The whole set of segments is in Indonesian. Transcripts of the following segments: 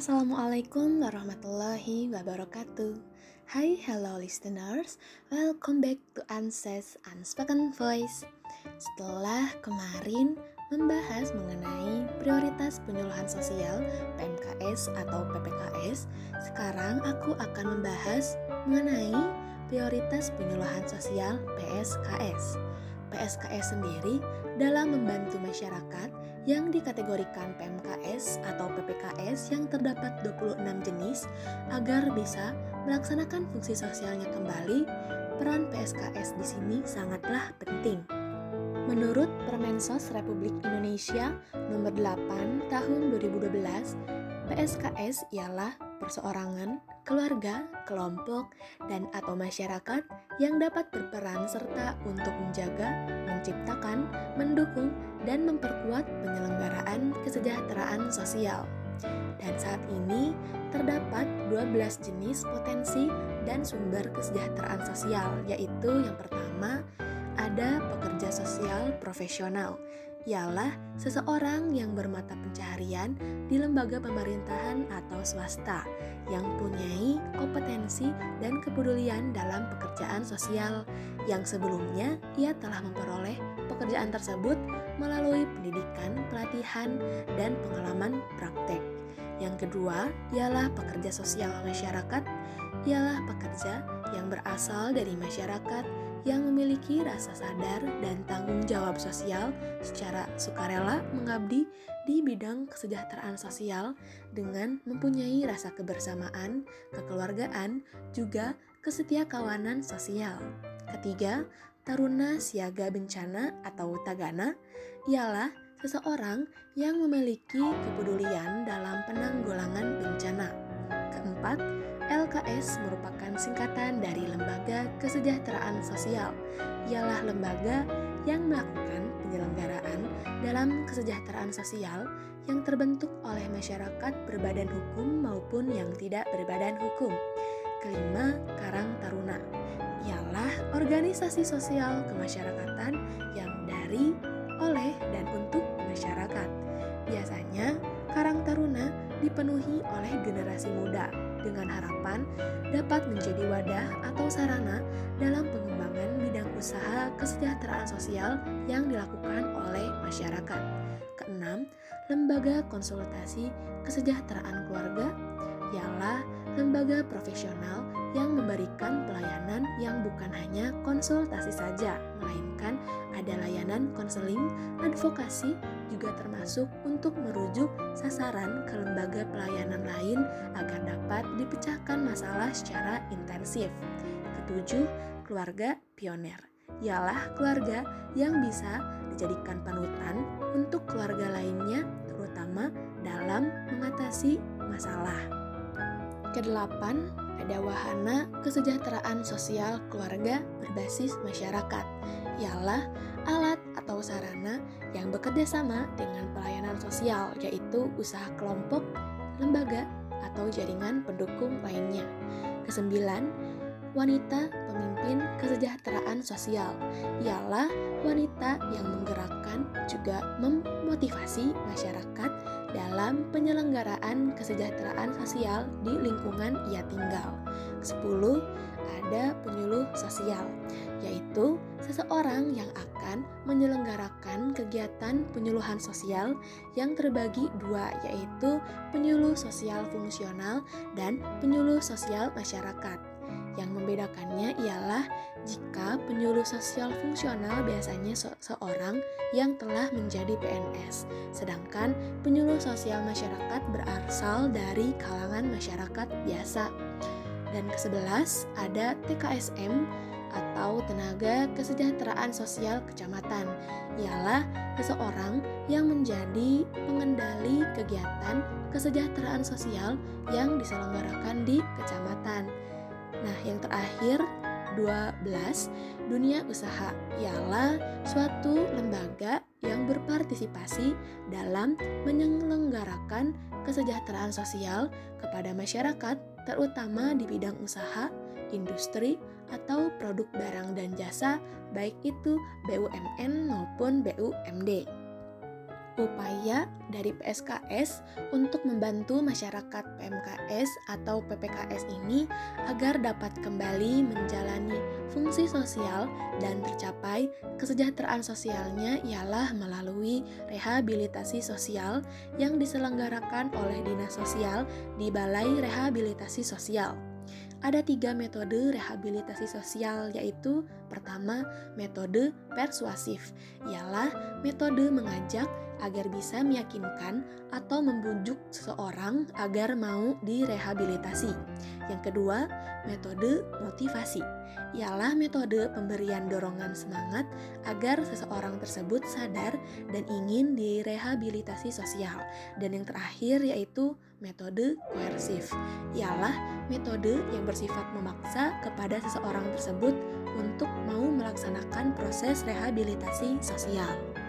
Assalamualaikum warahmatullahi wabarakatuh. Hai, hello listeners. Welcome back to Anses Unspoken Voice. Setelah kemarin membahas mengenai prioritas penyuluhan sosial PMKS atau PPKS, sekarang aku akan membahas mengenai prioritas penyuluhan sosial PSKS. PSKS sendiri dalam membantu masyarakat yang dikategorikan PMKS atau PPKS yang terdapat 26 jenis agar bisa melaksanakan fungsi sosialnya kembali, peran PSKS di sini sangatlah penting. Menurut Permensos Republik Indonesia nomor 8 tahun 2012, PSKS ialah perseorangan, keluarga, kelompok, dan atau masyarakat yang dapat berperan serta untuk menjaga, menciptakan, mendukung, dan memperkuat penyelenggaraan kesejahteraan sosial. Dan saat ini terdapat 12 jenis potensi dan sumber kesejahteraan sosial, yaitu yang pertama ada pekerja sosial profesional, ialah seseorang yang bermata pencaharian di lembaga pemerintahan atau swasta yang punyai kompetensi dan kepedulian dalam pekerjaan sosial yang sebelumnya ia telah memperoleh pekerjaan tersebut melalui pendidikan, pelatihan, dan pengalaman praktek. Yang kedua ialah pekerja sosial masyarakat, ialah pekerja yang berasal dari masyarakat yang memiliki rasa sadar dan tanggung jawab sosial secara sukarela mengabdi di bidang kesejahteraan sosial dengan mempunyai rasa kebersamaan, kekeluargaan, juga kesetiakawanan sosial. Ketiga, taruna siaga bencana atau tagana ialah seseorang yang memiliki kepedulian dalam penanggulangan bencana. LKS merupakan singkatan dari Lembaga Kesejahteraan Sosial. Ialah lembaga yang melakukan penyelenggaraan dalam kesejahteraan sosial yang terbentuk oleh masyarakat berbadan hukum maupun yang tidak berbadan hukum. Kelima, Karang Taruna ialah organisasi sosial kemasyarakatan yang dari, oleh, dan untuk masyarakat. Biasanya, Karang Taruna dipenuhi oleh generasi muda dengan harapan dapat menjadi wadah atau sarana dalam pengembangan bidang usaha kesejahteraan sosial yang dilakukan oleh masyarakat. Keenam, lembaga konsultasi kesejahteraan keluarga ialah lembaga profesional yang memberikan pelayanan yang bukan hanya konsultasi saja, melainkan ada layanan konseling, advokasi, juga termasuk untuk merujuk sasaran ke lembaga pelayanan lain agar dapat dipecahkan masalah secara intensif. Ketujuh, keluarga pioner ialah keluarga yang bisa dijadikan panutan untuk keluarga lainnya, terutama dalam mengatasi masalah. Kedelapan, ada wahana kesejahteraan sosial keluarga berbasis masyarakat, ialah alat atau sarana yang bekerja sama dengan pelayanan sosial, yaitu usaha kelompok, lembaga, atau jaringan pendukung lainnya. Kesembilan, wanita pemimpin kesejahteraan sosial ialah wanita yang menggerakkan juga memotivasi masyarakat dalam penyelenggaraan kesejahteraan sosial di lingkungan ia tinggal. 10. Ada penyuluh sosial, yaitu seseorang yang akan menyelenggarakan kegiatan penyuluhan sosial yang terbagi dua, yaitu penyuluh sosial fungsional dan penyuluh sosial masyarakat. Yang membedakannya ialah jika penyuluh sosial fungsional biasanya se seorang yang telah menjadi PNS, sedangkan penyuluh sosial masyarakat berasal dari kalangan masyarakat biasa. Dan ke-11 ada TKSM atau Tenaga Kesejahteraan Sosial Kecamatan. Ialah seseorang yang menjadi pengendali kegiatan kesejahteraan sosial yang diselenggarakan di kecamatan. Nah, yang terakhir 12 dunia usaha ialah suatu lembaga yang berpartisipasi dalam menyelenggarakan kesejahteraan sosial kepada masyarakat terutama di bidang usaha, industri, atau produk barang dan jasa baik itu BUMN maupun BUMD. Upaya dari PSKS untuk membantu masyarakat PMKS atau PPKS ini agar dapat kembali menjalani fungsi sosial dan tercapai kesejahteraan sosialnya ialah melalui rehabilitasi sosial yang diselenggarakan oleh Dinas Sosial di Balai Rehabilitasi Sosial. Ada tiga metode rehabilitasi sosial, yaitu pertama, metode persuasif, ialah metode mengajak agar bisa meyakinkan atau membujuk seseorang agar mau direhabilitasi. Yang kedua, metode motivasi, ialah metode pemberian dorongan semangat agar seseorang tersebut sadar dan ingin direhabilitasi sosial. Dan yang terakhir yaitu metode koersif, ialah metode yang bersifat memaksa kepada seseorang tersebut untuk mau melaksanakan proses rehabilitasi sosial.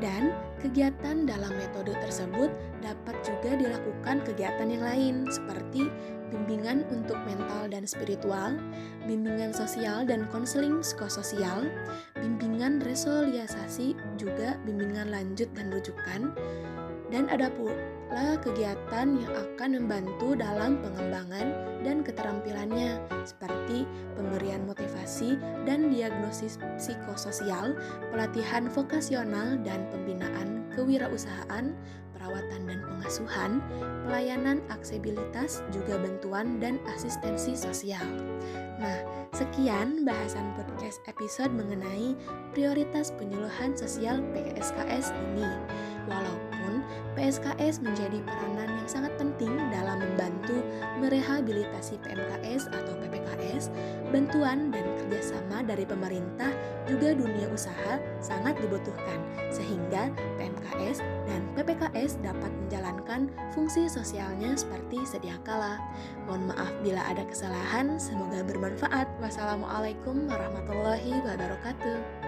Dan kegiatan dalam metode tersebut dapat juga dilakukan kegiatan yang lain seperti bimbingan untuk mental dan spiritual, bimbingan sosial dan konseling psikososial, bimbingan resoliasasi, juga bimbingan lanjut dan rujukan, dan ada pula kegiatan yang akan membantu dalam pengembangan dan keterampilannya seperti pemberian motivasi dan diagnosis psikososial, pelatihan vokasional dan pembinaan kewirausahaan, perawatan dan pengasuhan, pelayanan aksesibilitas, juga bantuan dan asistensi sosial. Nah, sekian bahasan podcast episode mengenai prioritas penyuluhan sosial PSKS ini. Walaupun PSKS menjadi peranan yang sangat penting dalam membantu merehabilitasi PMKS atau PPKS, bantuan dan kerjasama dari pemerintah juga dunia usaha sangat dibutuhkan, sehingga PMKS dan PPKS dapat menjalankan fungsi sosialnya seperti sedia kala. Mohon maaf bila ada kesalahan, semoga bermanfaat. Wassalamualaikum warahmatullahi wabarakatuh.